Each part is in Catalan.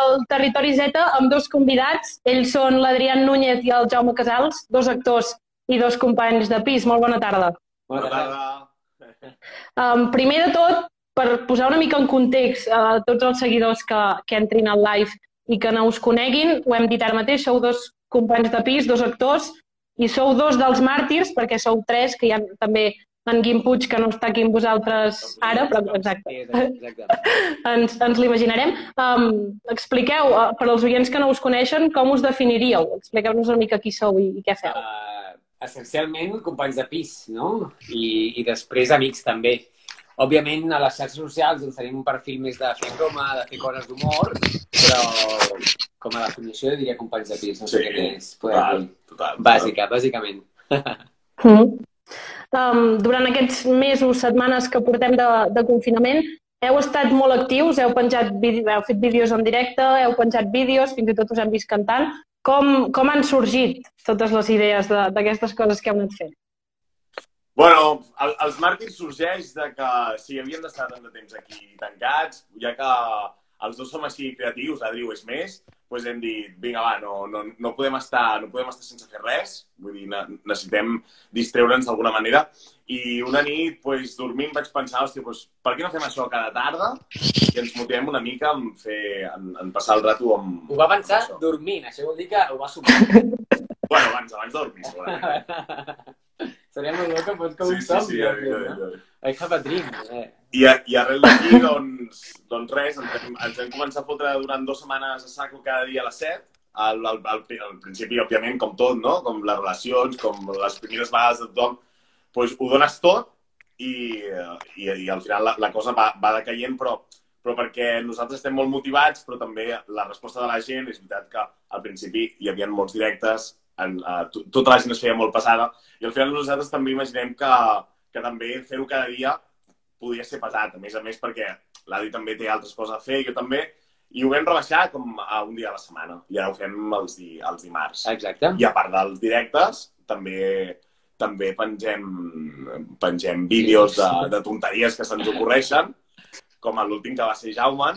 al Territori Z amb dos convidats. Ells són l'Adrián Núñez i el Jaume Casals, dos actors i dos companys de pis. Molt bona tarda. Bona tarda. Um, primer de tot, per posar una mica en context a tots els seguidors que, que entrin al live i que no us coneguin, ho hem dit ara mateix, sou dos companys de pis, dos actors, i sou dos dels màrtirs, perquè sou tres, que hi ha també en Guim Puig, que no està aquí amb vosaltres ara, però exacte, exacte. ens, ens l'imaginarem. Um, expliqueu, uh, per als oients que no us coneixen, com us definiríeu? Expliqueu-nos una mica qui sou i, i què feu. Uh, essencialment, companys de pis, no? I, I després amics també. Òbviament, a les xarxes socials doncs, tenim un perfil més de fer broma, de fer coses d'humor, però com a definició diria companys de pis, no sé Sí, què més. Total, total. Bàsica, bàsicament. Mm. Um, durant aquests mesos, setmanes que portem de, de confinament, heu estat molt actius, heu, penjat vídeo, heu fet vídeos en directe, heu penjat vídeos, fins i tot us hem vist cantant. Com, com han sorgit totes les idees de- d'aquestes coses que heu anat fent? Bueno, el, els màrtirs sorgeix de que si havíem d'estar tant de temps aquí tancats, ja que els dos som així creatius, Adri ho és més, doncs hem dit, vinga, va, no, no, no, podem estar, no podem estar sense fer res, vull dir, ne- necessitem distreure'ns d'alguna manera. I una nit, doncs, dormint, vaig pensar, hòstia, doncs, per què no fem això cada tarda i ens motivem una mica en, fer, en, en passar el rato amb... Ho va pensar això. dormint, això vol dir que ho va sumar. Bueno, abans, abans de dormir, segurament. Seria molt bo que fos com Sí, un sí, somni. sí, de ja, fet, ja, no? ja. I have a dream. Eh? I, i arrel d'aquí, doncs, doncs res, ens hem, ens hem començat a fotre durant dues setmanes a saco cada dia a les 7. Al, al, al, al principi, òbviament, com tot, no? Com les relacions, com les primeres vegades de tothom, doncs ho dones tot i, i, i al final la, la cosa va, va decaient, però, però perquè nosaltres estem molt motivats, però també la resposta de la gent, és veritat que al principi hi havia molts directes, en, uh, tota la gent es feia molt pesada, i al final nosaltres també imaginem que, que també fer-ho cada dia podia ser pesat, a més a més perquè l'Adi també té altres coses a fer, jo també, i ho vam rebaixar com a un dia a la setmana, i ara ho fem els, di, els dimarts. Exacte. I a part dels directes, també també pengem, pengem vídeos de, de tonteries que se'ns ocorreixen, com l'últim que va ser Jaume,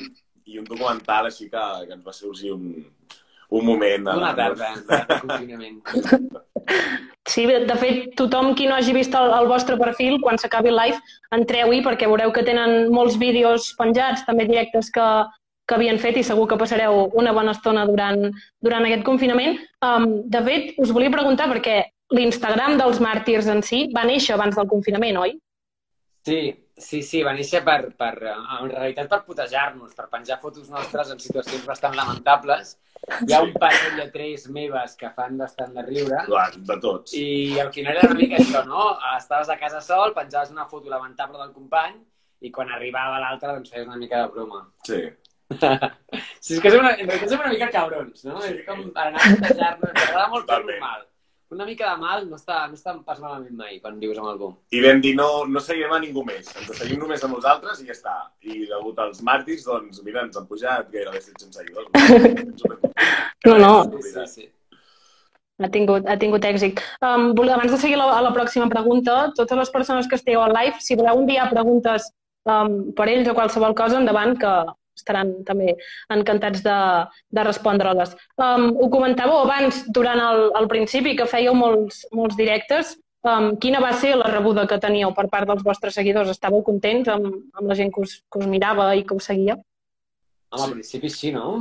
i un documental així que, que ens va sorgir un, un moment... Una tarda de confinament. Sí, de fet, tothom qui no hagi vist el, el vostre perfil, quan s'acabi el live, entreu-hi perquè veureu que tenen molts vídeos penjats, també directes que, que havien fet i segur que passareu una bona estona durant, durant aquest confinament. Um, de fet, us volia preguntar perquè l'Instagram dels màrtirs en si va néixer abans del confinament, oi? Sí, sí, sí, va néixer per, per, en realitat per putejar-nos, per penjar fotos nostres en situacions bastant lamentables. Hi ha un parell de tres meves que fan bastant de riure. Clar, de tots. I al final era una mica això, no? Estaves a casa sol, penjaves una foto lamentable del company i quan arribava l'altre doncs feies una mica de broma. Sí. Sí, és que som una, en realitat som una mica cabrons, no? És com per anar a putejar-nos, agrada molt Totalment. mal. Una mica de mal no està, no està pas malament mai quan vius amb algú. I vam dir, no, no seguirem a ningú més, ens seguim només a nosaltres i ja està. I degut als màrtirs, doncs, mira, ens han pujat gairebé 700 seguidors. No, no. Sí, sí. Ha tingut, ha tingut èxit. Um, vol- abans de seguir la, a la pròxima pregunta, totes les persones que estigueu al live, si voleu enviar preguntes um, per ells o qualsevol cosa, endavant, que estaran també encantats de, de respondre-les. Um, ho comentàveu abans, durant el, el principi, que fèieu molts, molts directes. Um, quina va ser la rebuda que teníeu per part dels vostres seguidors? Estàveu contents amb, amb la gent que us, que us mirava i que us seguia? Home, al principi sí, no?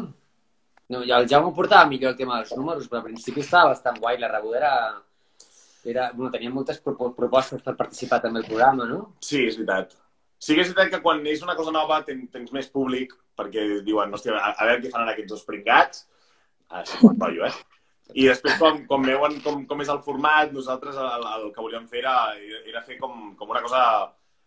no ja el Jaume portava millor el tema dels números, però al principi estava bastant guai. La rebuda era... era bueno, tenia moltes propo- propostes per participar també al programa, no? Sí, és veritat. Sí que és veritat que quan és una cosa nova ten, tens més públic, perquè diuen, hòstia, a, a veure què faran aquests dos pringats. Així quan rotllo, eh? I després, quan, quan veuen com, com és el format, nosaltres el, el que volíem fer era, era fer com, com una cosa...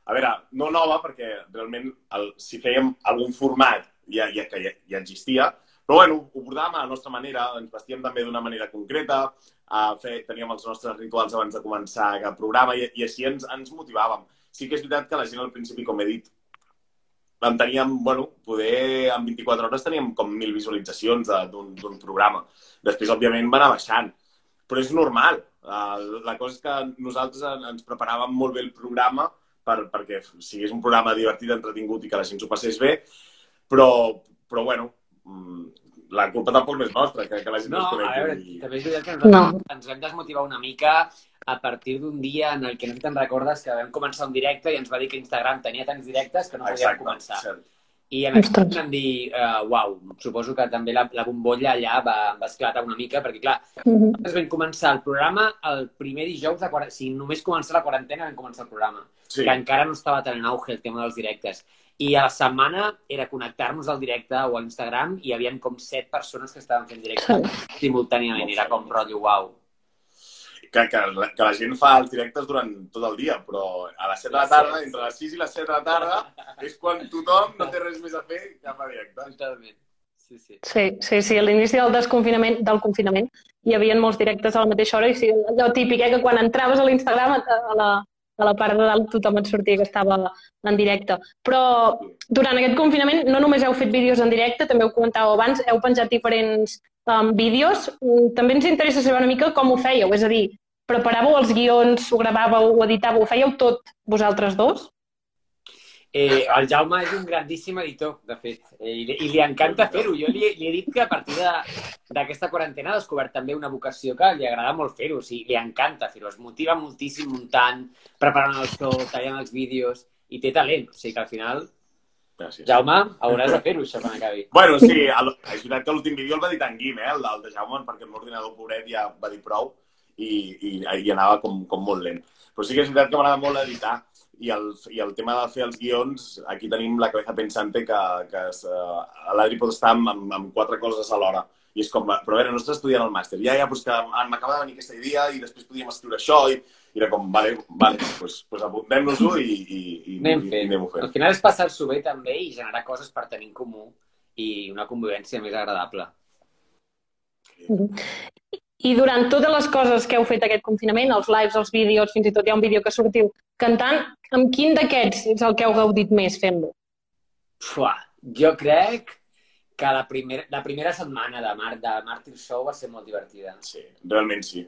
A veure, no nova, perquè realment el, si fèiem algun format ja, ja, que ja, ja existia, però bueno, ho portàvem a la nostra manera, ens vestíem també d'una manera concreta, a fer, teníem els nostres rituals abans de començar cap programa i, i així ens, ens motivàvem. Sí que és veritat que la gent al principi, com he dit, en teníem, bueno, poder en 24 hores teníem com mil visualitzacions de- d'un d'un programa. Després, òbviament, va anar baixant. Però és normal. Uh, la cosa és que nosaltres en- ens preparàvem molt bé el programa per, perquè sigués un programa divertit, entretingut i que la gent s'ho passés bé, però, però bueno, mm, la culpa tampoc no és nostra, que, que la gent No, no, es a connecti. veure, I- també és veritat que nosaltres No. ens vam desmotivar una mica a partir d'un dia en el que no sé si te'n recordes que vam començar un directe i ens va dir que Instagram tenia tants directes que no podíem Exacte, començar. cert. I en aquest Ostres. vam dir, uh, uau, suposo que també la, la bombolla allà va, va esclatar una mica, perquè clar, Mhm. nosaltres vam començar el programa el primer dijous de quarantena, si només començar la quarantena vam començar el programa, Sí, que encara no estava tan en auge el tema dels directes. I a la setmana era connectar-nos al directe o a l'Instagram i hi havia com set persones que estaven fent directe simultàniament. Era com rotllo, uau. Que, que, la- que la gent fa els directes durant tot el dia, però a les 7 de la tarda, entre les 6 i les 7 de la tarda, és quan tothom no té res més a fer que fa directe. Totalment. Sí, sí. Sí, sí, sí. A l'inici del desconfinament, del confinament, hi havia molts directes a la mateixa hora i sí, allò típic, eh, que quan entraves a l'Instagram, a, a, la, a la part de dalt tothom et sortia que estava en directe. Però durant aquest confinament no només heu fet vídeos en directe, també ho comentàveu abans, heu penjat diferents um, vídeos. Mm, També ens interessa saber una mica com ho fèieu, és a dir, preparàveu els guions, ho gravàveu, ho editàveu, ho fèieu tot vosaltres dos? Eh, el Jaume és un grandíssim editor, de fet, eh, i, li- i li encanta fer-ho. Jo li, li he dit que a partir de- d'aquesta quarantena ha descobert també una vocació que li agrada molt fer-ho, o sigui, li encanta fer-ho, es motiva moltíssim muntant, preparant el so, tallant els vídeos, i té talent, o sigui que al final, Gràcies. Jaume, hauràs de fer-ho, això, quan acabi. Bueno, sí, el, és veritat que l'últim vídeo el va dir en Guim, eh, el, del de Jaume, perquè el meu ordinador pobret ja va dir prou i, i, i anava com, com molt lent. Però sí que és veritat que m'agrada molt editar i el, i el tema de fer els guions, aquí tenim la cabeza pensante que, que es, uh, l'Adri pot estar amb, amb, amb quatre coses alhora. I és com, però a veure, no estàs estudiant el màster. Ja, ja, doncs que m'acaba de venir aquesta idea i després podíem escriure això i, i era com, vale, vale, doncs, doncs apuntem-nos-ho i, i, i, Anem i, i fent. anem-ho fent. Al final és passar-s'ho bé també i generar coses per tenir en comú i una convivència més agradable. I durant totes les coses que heu fet aquest confinament, els lives, els vídeos, fins i tot hi ha un vídeo que sortiu cantant, amb quin d'aquests és el que heu gaudit més fent-lo? Jo crec que la primera, la primera setmana de, Mar, de Martyr Show va ser molt divertida. Sí, realment sí.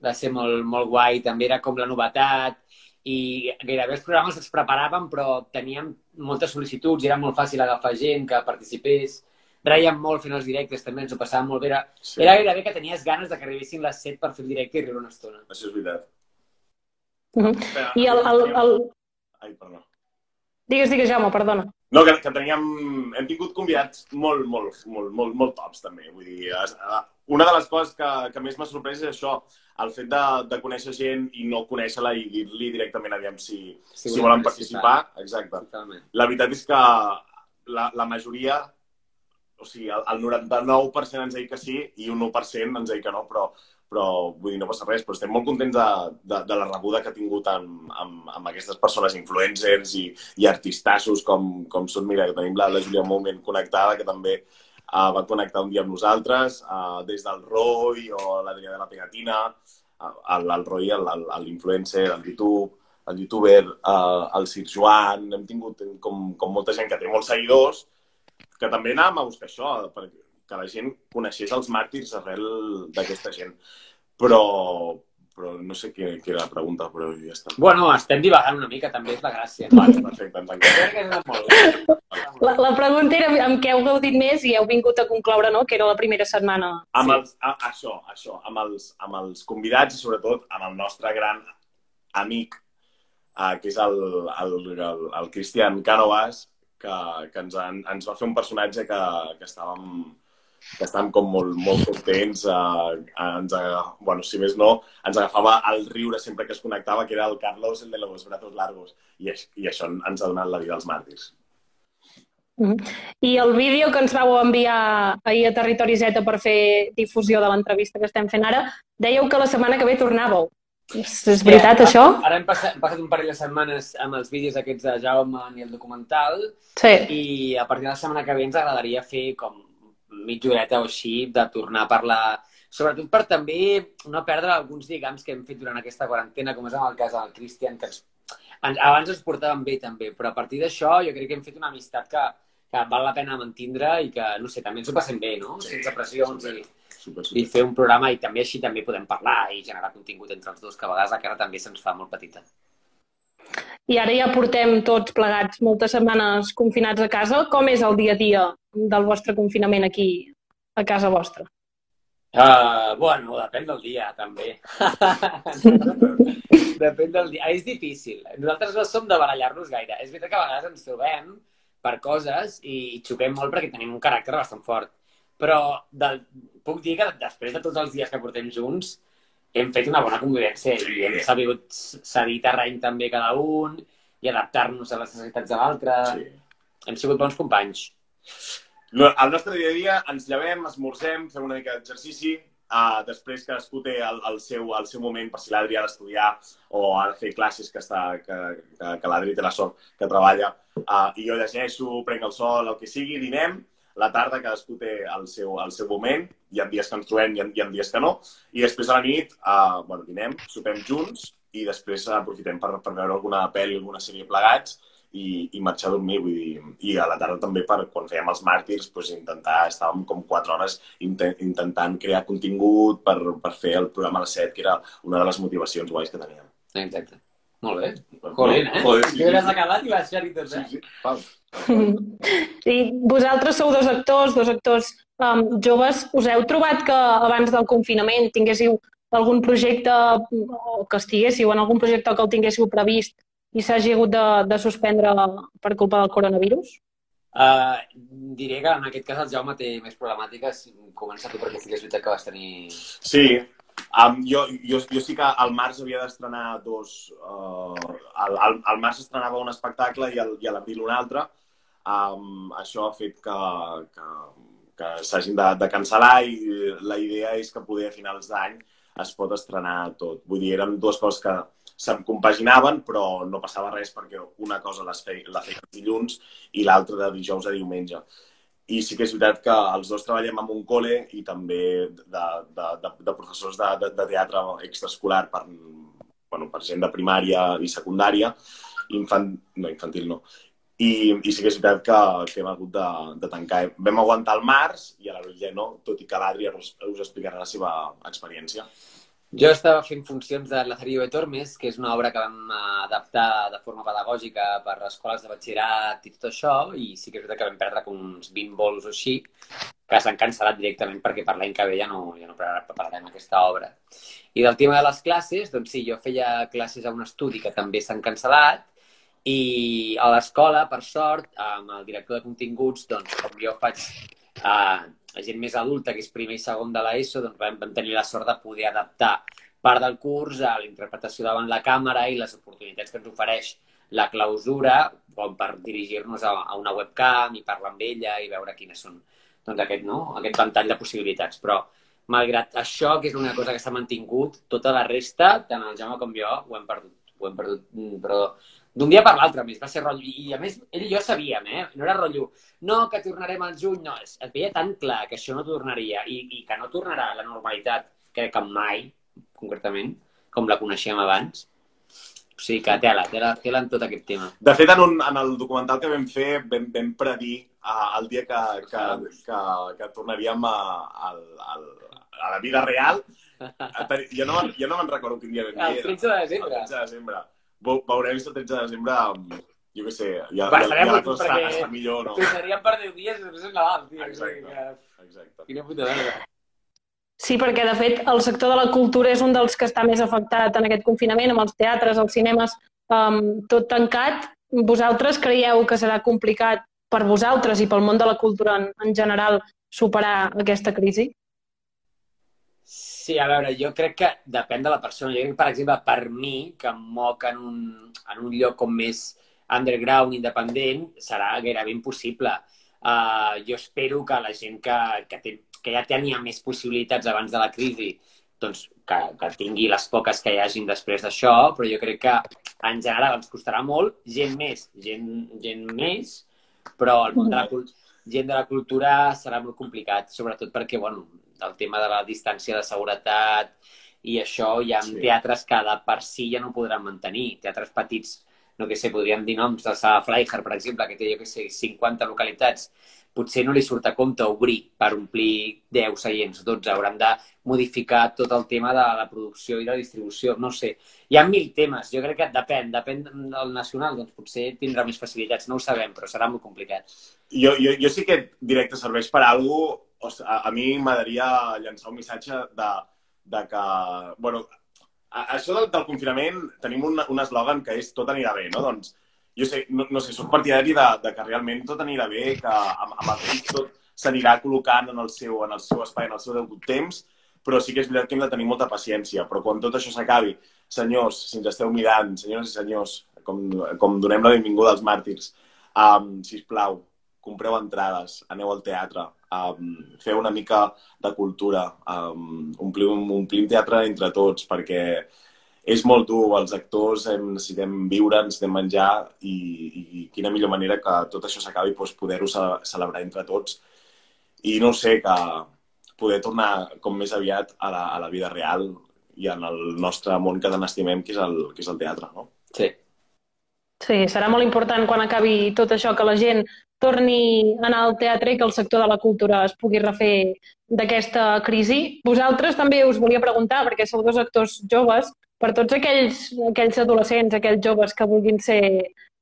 Va ser molt, molt guai, també era com la novetat i gairebé els programes els preparàvem però teníem moltes sol·licituds i era molt fàcil agafar gent que participés. Rèiem molt fent els directes, també ens ho passàvem molt bé. Era, sí. era gairebé que tenies ganes de que arribessin les 7 per fer el directe i riure una estona. Això és veritat. Mhm. Espera, I el, el, el... Ai, perdó. Digues, digues, Jaume, perdona. No, que, que teníem... Hem tingut convidats molt, molt, molt, molt, molt tops, també. Vull dir, una de les coses que, que més m'ha sorprès és això, el fet de, de conèixer gent i no conèixer-la i dir-li directament aviam si, Si si, volen participar. Exacte. Totalment. La veritat és que la, la majoria, o sigui, el, el 99% ens deia que sí i un 1% ens deia que no, però, però vull dir, no passa res, però estem molt contents de, de, de la rebuda que ha tingut amb, amb, amb aquestes persones influencers i, i artistassos com, com són, mira, que tenim la, la Júlia Moment connectada, que també uh, va connectar un dia amb nosaltres, uh, des del Roy o l'Adrià de la Pegatina, uh, el, el Roy, el- el- l'influencer, el, YouTube, el youtuber, uh, el Sir Joan, hem tingut com, com molta gent que té molts seguidors, que també anàvem a buscar això, perquè que la gent coneixés els màrtirs arrel d'aquesta gent. Però, però no sé què, què era la pregunta, però ja està. Bueno, estem divagant una mica, també és la gràcia. Vale, perfecte, ens encanta. La, la pregunta era amb què heu gaudit més i heu vingut a concloure, no?, que era la primera setmana. Amb Sí. els, a, això, això, amb els, amb els convidats i sobretot amb el nostre gran amic, uh, que és el, el, el, el Cristian Cánovas, que, que ens, en, ens va fer un personatge que, que estàvem que estàvem com molt, molt contents. Uh, ens, aga- bueno, si més no, ens agafava el riure sempre que es connectava, que era el Carlos, el de los brazos largos. I, i això ens ha donat la vida als màrtirs. Mhm. I el vídeo que ens vau enviar ahir a Territori Z per fer difusió de l'entrevista que estem fent ara, dèieu que la setmana que ve tornàveu. És, és veritat, Sí, això? Ara hem passat, hem passat un parell de setmanes amb els vídeos aquests de Jaume i el documental Sí. i a partir de la setmana que ve ens agradaria fer com mitja horeta o així de tornar a parlar, sobretot per també no perdre alguns lligams que hem fet durant aquesta quarantena, com és en el cas del Cristian, que ens, ens, abans ens portàvem bé també, però a partir d'això jo crec que hem fet una amistat que, que val la pena mantindre i que, no sé, també ens ho passem bé, no? Sí, Sense pressions super. i, Super, i super. fer un programa i també així també podem parlar i generar contingut entre els dos, que a vegades la cara també se'ns fa molt petita. I ara ja portem tots plegats moltes setmanes confinats a casa. Com és el dia a dia del vostre confinament aquí a casa vostra? Uh, bueno, depèn del dia, també. depèn del dia. És difícil. Nosaltres no som de barallar-nos gaire. És veritat que a vegades ens trobem per coses i xoquem molt perquè tenim un caràcter bastant fort. Però del... puc dir que després de tots els dies que portem junts hem fet una bona convivència i hem sabut cedir terreny també cada un i adaptar-nos a les necessitats de l'altre. Sí. Hem sigut bons companys. El nostre dia a dia ens llevem, esmorzem, fem una mica d'exercici, uh, després cadascú té el, el, seu, el seu moment per si l'Adri ha d'estudiar o ha de fer classes que, està, que, que, que l'Adri té la sort que treballa, uh, i jo llegeixo, prenc el sol, el que sigui, dinem, la tarda cadascú té el seu, el seu moment, hi ha dies que ens trobem, hi ha, hi ha dies que no, i després a la nit, uh, bueno, dinem, sopem junts i després aprofitem per, per veure alguna pel·li, alguna sèrie plegats i, i marxar a dormir. Vull dir, I a la tarda també, per, quan fèiem els màrtirs, doncs, intentar, estàvem com quatre hores intentant crear contingut per, per fer el programa a les set, que era una de les motivacions guais que teníem. Exacte. Molt bé. Colin, eh? Joder, sí, sí, sí. acabat i vas fer-hi tot, eh? Sí, sí. Pau. I vosaltres sou dos actors, dos actors um, joves. Us heu trobat que abans del confinament tinguéssiu algun projecte o que estiguéssiu en algun projecte que el tinguéssiu previst i s'hagi hagut de, de suspendre per culpa del coronavirus? Uh, diré que en aquest cas el Jaume té més problemàtiques. Comença tu perquè sí que és veritat que vas tenir... Sí, um, jo, jo, jo sí que al març havia d'estrenar dos... Uh, al, al, al març estrenava un espectacle i, al, i a l'abril un altre. Um, això ha fet que, que, que s'hagin de, de cancel·lar i la idea és que poder a finals d'any es pot estrenar tot. Vull dir, eren dues coses que se'm compaginaven, però no passava res perquè una cosa les feia, la feia dilluns i l'altra de dijous a diumenge. I sí que és veritat que els dos treballem en un col·le i també de, de, de, de professors de, de, de teatre extraescolar per, bueno, per gent de primària i secundària, infant, no, infantil no. I, I sí que és veritat que, que hem hagut de, de tancar. Vam aguantar el març i a l'abril ja no, tot i que l'Adri us explicarà la seva experiència. Jo estava fent funcions de Lazarillo de Tormes, que és una obra que vam adaptar de forma pedagògica per escoles de batxillerat i tot això, i sí que és veritat que vam perdre com uns 20 vols o així, que s'han cancel·lat directament perquè per l'any que ve ja no, ja no prepararem aquesta obra. I del tema de les classes, doncs sí, jo feia classes a un estudi que també s'han cancel·lat, i a l'escola, per sort, amb el director de continguts, doncs com jo faig eh, la gent més adulta, que és primer i segon de l'ESO, doncs vam, vam tenir la sort de poder adaptar part del curs a la interpretació davant la càmera i les oportunitats que ens ofereix la clausura, com per dirigir-nos a, a una webcam i parlar amb ella i veure quines són doncs, aquest, no? aquest ventall de possibilitats. Però, malgrat això, que és una cosa que s'ha mantingut, tota la resta, tant el Jaume com jo, ho hem perdut. Ho hem perdut, mm, però d'un dia per l'altre, més. Va ser rotllo. I, a més, ell i jo sabíem, eh? No era rotllo, no, que tornarem al juny, no. Es, es veia tan clar que això no tornaria i, i que no tornarà a la normalitat, crec que mai, concretament, com la coneixíem abans. O sigui que tela, tela, tela en tot aquest tema. De fet, en, un, en el documental que vam fer, vam, vam predir uh, el dia que, que, que, que tornaríem a, a, a, a la vida real. Jo no, jo no me'n recordo quin dia vam dir. El 13 de desembre. El 13 de desembre veurem si el 13 de desembre amb, jo què sé, ja, ja, ja la cosa està, està millor, no? Tornaríem per 10 dies i després és Nadal, tio. Exacte, que... exacte. Quina puta. Sí, perquè de fet el sector de la cultura és un dels que està més afectat en aquest confinament, amb els teatres, els cinemes, um, tot tancat. Vosaltres creieu que serà complicat per vosaltres i pel món de la cultura en, en general superar aquesta crisi? Sí, a veure, jo crec que depèn de la persona. Jo crec per exemple, per mi, que em moc en un, en un lloc com més underground, independent, serà gairebé impossible. Uh, jo espero que la gent que, que, té, que ja tenia més possibilitats abans de la crisi doncs, que, que tingui les poques que hi hagin després d'això, però jo crec que en general ens costarà molt, gent més, gent, gent més, però el món de la, gent de la cultura serà molt complicat, sobretot perquè, bueno, el tema de la distància de seguretat i això hi ha sí. teatres que de per si ja no podran mantenir. Teatres petits, no que sé, podríem dir noms, de Sala Fleijer, per exemple, que té, jo que sé, 50 localitats, potser no li surt a compte obrir per omplir 10 seients, 12. Hauran de modificar tot el tema de la producció i la distribució. No sé. Hi ha mil temes. Jo crec que depèn. Depèn del nacional, doncs potser tindrà més facilitats. No ho sabem, però serà molt complicat. Jo, jo, jo sí que directe serveix per a alguna ostres, a, a mi m'agradaria llançar un missatge de, de que, bueno, això del, del confinament tenim un, un eslògan que és tot anirà bé, no? Doncs jo sé, no, no sé, soc partidari de, de que realment tot anirà bé, que amb, amb el temps tot s'anirà col·locant en el, seu, en el seu espai, en el seu degut temps, però sí que és veritat que hem de tenir molta paciència. Però quan tot això s'acabi, senyors, si ens esteu mirant, senyors i senyors, com, com donem la benvinguda als màrtirs, um, sisplau, compreu entrades, aneu al teatre, um, feu una mica de cultura, um, omplim, omplim teatre entre tots, perquè és molt dur, els actors hem, necessitem viure, necessitem menjar i, i quina millor manera que tot això s'acabi doncs, poder-ho celebrar entre tots i no sé, que poder tornar com més aviat a la, a la vida real i en el nostre món que tant estimem, que és el, que és el teatre, no? Sí. Sí, serà molt important quan acabi tot això que la gent torni a anar al teatre i que el sector de la cultura es pugui refer d'aquesta crisi. Vosaltres també us volia preguntar, perquè sou dos actors joves, per tots aquells, aquells adolescents, aquells joves que vulguin ser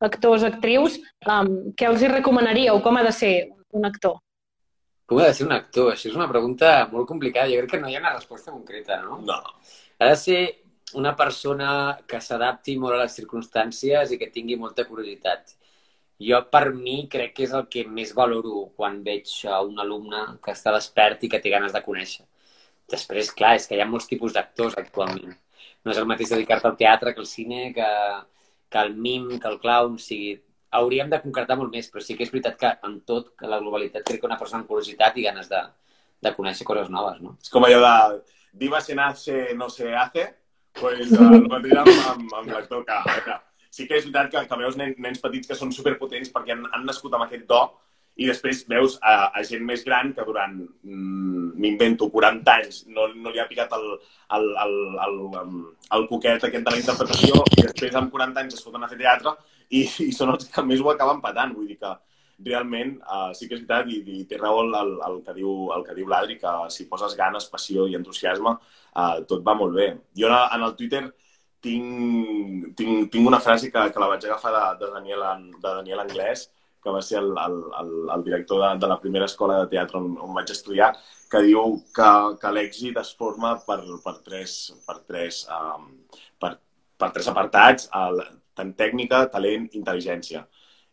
actors, actrius, um, què els hi recomanaríeu? Com ha de ser un actor? Com ha de ser un actor? Això és una pregunta molt complicada. Jo crec que no hi ha una resposta concreta, no? No. Ha de ser una persona que s'adapti molt a les circumstàncies i que tingui molta curiositat. Jo, per mi, crec que és el que més valoro quan veig un alumne que està despert i que té ganes de conèixer. Després, clar, és que hi ha molts tipus d'actors actualment. No és el mateix dedicar-te al teatre que al cine, que, que al mim, que al clown. O sigui, hauríem de concretar molt més, però sí que és veritat que en tot, que la globalitat, crec que una persona amb curiositat i ganes de, de conèixer coses noves, no? És com allò de viva se nace, no se hace, pues, el mateix amb, amb, amb l'actor que sí que és veritat que, que veus nen, nens petits que són superpotents perquè han, han nascut amb aquest do i després veus a, a gent més gran que durant, mm, m'invento, 40 anys no, no li ha picat el, el, el, el, el coquet aquest de la interpretació i després amb 40 anys es foten a fer teatre i, i són els que més ho acaben patant. Vull dir que realment uh, sí que és veritat i, i té raó el, el, el, que diu, el que diu l'Adri, que si poses ganes, passió i entusiasme, uh, tot va molt bé. Jo en el Twitter tinc, tinc, tinc una frase que, que la vaig agafar de, de, Daniel, de Daniel Anglès, que va ser el, el, el, el director de, de la primera escola de teatre on, on vaig estudiar, que diu que, que l'èxit es forma per, per tres, per tres, um, per, per tres apartats, el, tant tècnica, talent, intel·ligència.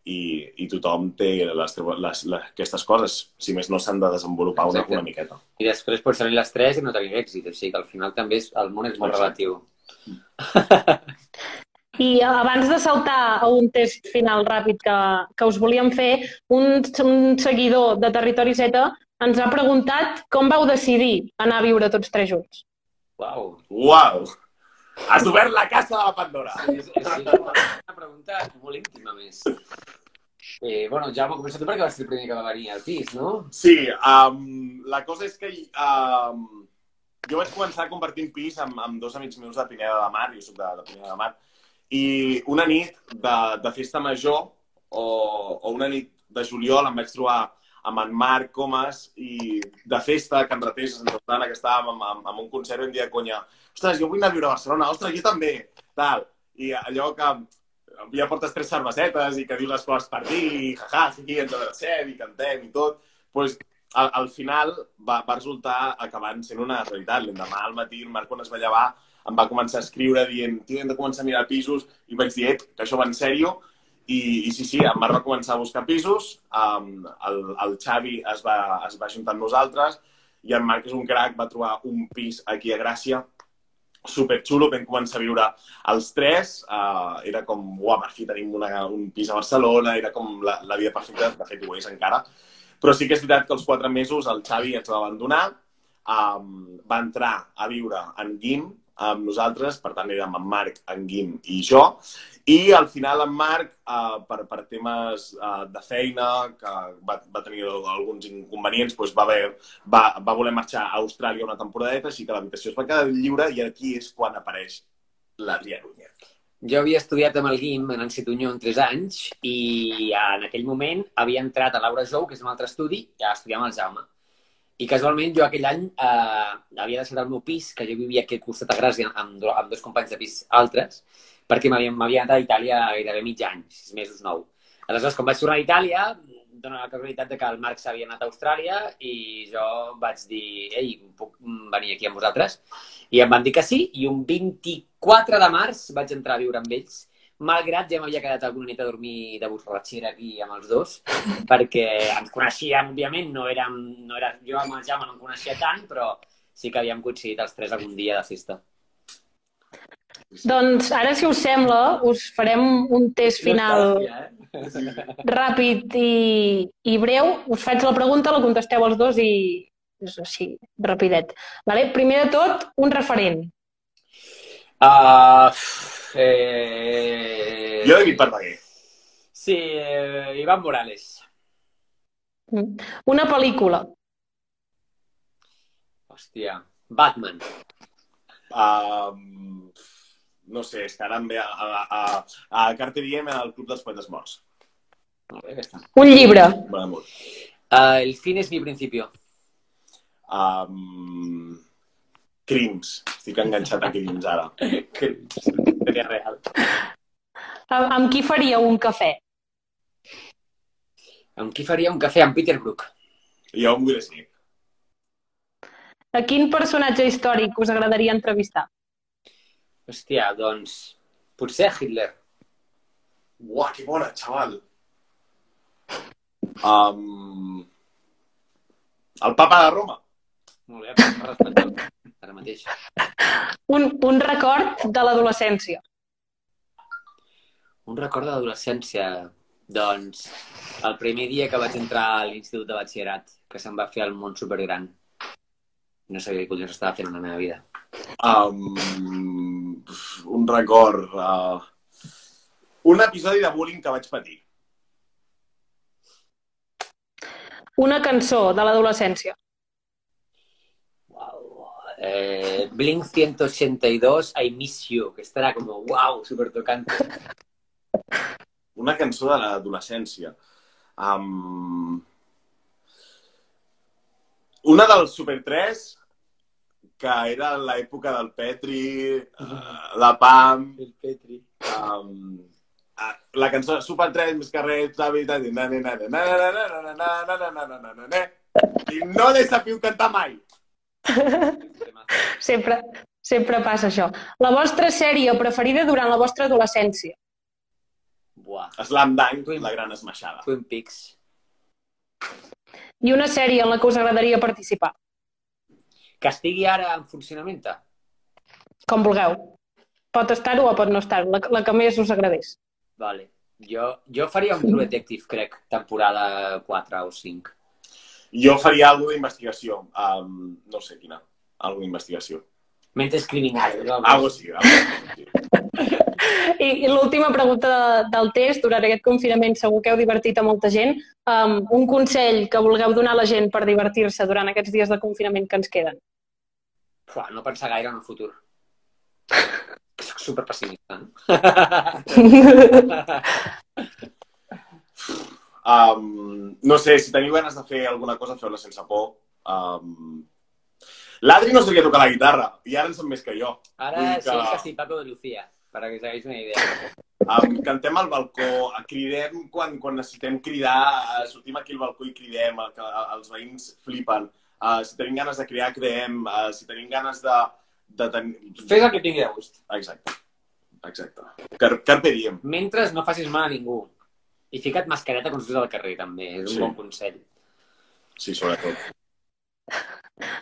I, i tothom té les, les, les, aquestes coses, si més no s'han de desenvolupar una, una miqueta. I després pots tenir les tres i no tenir èxit, o sigui que al final també és, el món és molt Exacte. relatiu. I abans de saltar a un test final ràpid que, que us volíem fer, un, un seguidor de Territori Z ens ha preguntat com vau decidir anar a viure tots tres junts. Uau! Uau! Has obert la casa de la Pandora! Sí, sí, sí, una pregunta molt íntima, més. Eh, bueno, Jaume, comença tu perquè vas ser el primer que va venir al pis, no? Sí, um, la cosa és que um, jo vaig començar compartint pis amb, amb dos amics meus de Pineda de Mar, jo soc de, de Pineda de Mar, i una nit de, de festa major o, o una nit de juliol em vaig trobar amb en Marc Comas i de festa, Ratés, a Sant Rostana, que estàvem amb, amb, amb un concert i em dia conya, ostres, jo vull anar a viure a Barcelona, ostres, jo també, tal. I allò que ja portes tres cervesetes i que dius les coses per dir, jaja, aquí ens abracem i cantem i tot, doncs al, al final va, va resultar acabant sent una realitat. L'endemà al matí, el Marc, quan es va llevar, em va començar a escriure dient, tio, hem de començar a mirar pisos, i vaig dir, que això va en sèrio, i, i sí, sí, en Marc va començar a buscar pisos, um, el, el Xavi es va, es va ajuntar amb nosaltres, i en Marc és un crac, va trobar un pis aquí a Gràcia, super xulo, vam començar a viure els tres, uh, era com, uau, per fi tenim una, un pis a Barcelona, era com la, la vida perfecta, de fet ho és encara, però sí que és veritat que els quatre mesos el Xavi ens va abandonar, um, va entrar a viure en Guim amb nosaltres, per tant érem en Marc, en Guim i jo, i al final en Marc, uh, per, per temes uh, de feina, que va, va tenir alguns inconvenients, doncs va, haver, va, va voler marxar a Austràlia una temporadeta, així que l'habitació es va quedar lliure i aquí és quan apareix l'Adrià Núñez. Jo havia estudiat amb el Guim en Encitunyó en 3 anys i en aquell moment havia entrat a l'Aura Jou, que és un altre estudi, a estudiar amb el Jaume. I casualment jo aquell any eh, havia deixat el meu pis, que jo vivia aquí al costat a Gràcia amb, amb dos companys de pis altres, perquè m'havia anat a Itàlia gairebé mig any, sis mesos, nou. Aleshores, quan vaig tornar a Itàlia, dona la casualitat de que el Marc s'havia anat a Austràlia i jo vaig dir, ei, puc venir aquí amb vosaltres? I em van dir que sí, i un 24 de març vaig entrar a viure amb ells, malgrat ja m'havia quedat alguna nit a dormir de borratxera aquí amb els dos, perquè ens coneixíem, òbviament, no érem, no era, jo amb el Jaume no em coneixia tant, però sí que havíem coincidit els tres algun dia de festa. Doncs ara, si us sembla, us farem un test final No està, eh? ràpid i, i breu. Us faig la pregunta, la contesteu els dos i és així, rapidet. Vale? Primer de tot, un referent. Uh, eh... Jo David Verdaguer. Sí, eh, Iván Morales. Mm. Una pel·lícula. Hòstia, Batman. Um, no sé, és em ve a, a, a, a Carpe Diem al Club dels Poetes Morts. Molt bé, aquesta. Un llibre. Molt. Uh, el fin es mi principio. Um, crims. Estic enganxat a crims ara. Que seria real. Amb, amb qui faria un cafè? Amb qui faria un cafè? Amb Peter Brook. Jo amb Will Smith. A quin personatge històric us agradaria entrevistar? Hòstia, doncs... Potser Hitler. Uah, que bona, xaval. Um, el papa de Roma. Molt bé, ara mateix. Un, un record de l'adolescència. Un record d'adolescència, doncs, el primer dia que vaig entrar a l'institut de batxillerat, que se'm va fer el món supergran. No sabia què collons estava fent en la meva vida. Um, un record. Uh, un episodi de bullying que vaig patir. Una cançó de l'adolescència. Wow. Eh, Blink 182, I Miss You, que estarà com, wow, super tocante. Una cançó de l'adolescència. Um, una del Super 3, que era l'època del Petri, uh, la Pam... El Petri. Um, la cançó Super Tren, més carrer, i no l'he sabut cantar mai. Sempre, sempre passa això. La vostra sèrie preferida durant la vostra adolescència? Buah. Slam Dunk, la gran esmaixada. Twin Peaks. I una sèrie en la que us agradaria participar? Que estigui ara en funcionament? Com vulgueu. Pot estar-ho o pot no estar-ho, la, la que més us agradés. Vale. Jo, jo faria un True Detective, crec, temporada 4 o 5. Jo faria alguna d'investigació. Um, no sé quina. Alguna d'investigació. Mentes criminals. Algo sí. Algo sí. I, i l'última pregunta de, del test, durant aquest confinament segur que heu divertit a molta gent. Um, un consell que vulgueu donar a la gent per divertir-se durant aquests dies de confinament que ens queden. Fuà, no pensar gaire en el futur. Soc super pessimista. Um, no sé, si teniu ganes de fer alguna cosa, feu-la sense por. Um, L'Adri no sabia tocar la guitarra, i ara en sap més que jo. Ara Vull sí que sí, Paco de Lucía, per que us hagués una idea. Um, cantem al balcó, cridem quan, quan necessitem cridar, sortim aquí al balcó i cridem, que els veïns flipen. Uh, si tenim ganes de cridar, cridem. Uh, si tenim ganes de... de ten... Fes el que et vingui de gust. Exacte. Exacte. Car Carpe diem. Mentre no facis mal a ningú. I fica't mascareta quan surts al carrer, també. És un Sí. bon consell. Sí, sobretot.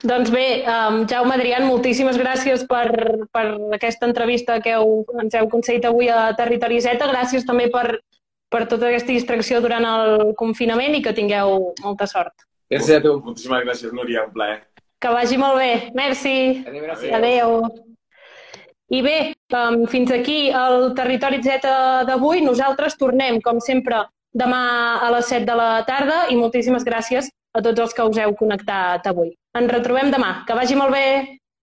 Doncs bé, um, Jaume Adrián, moltíssimes gràcies per, per aquesta entrevista que heu, ens heu concedit avui a Territori Z. Gràcies també per, per tota aquesta distracció durant el confinament i que tingueu molta sort. Gràcies a tu. Moltíssimes gràcies, Núria. Un plaer. Que vagi molt bé. Merci. Adéu, gràcies. Adéu. I bé, um, fins aquí el Territori Z d'avui. Nosaltres tornem, com sempre, demà a les 7 de la tarda i moltíssimes gràcies a tots els que us heu connectat avui. Ens retrobem demà. Que vagi molt bé!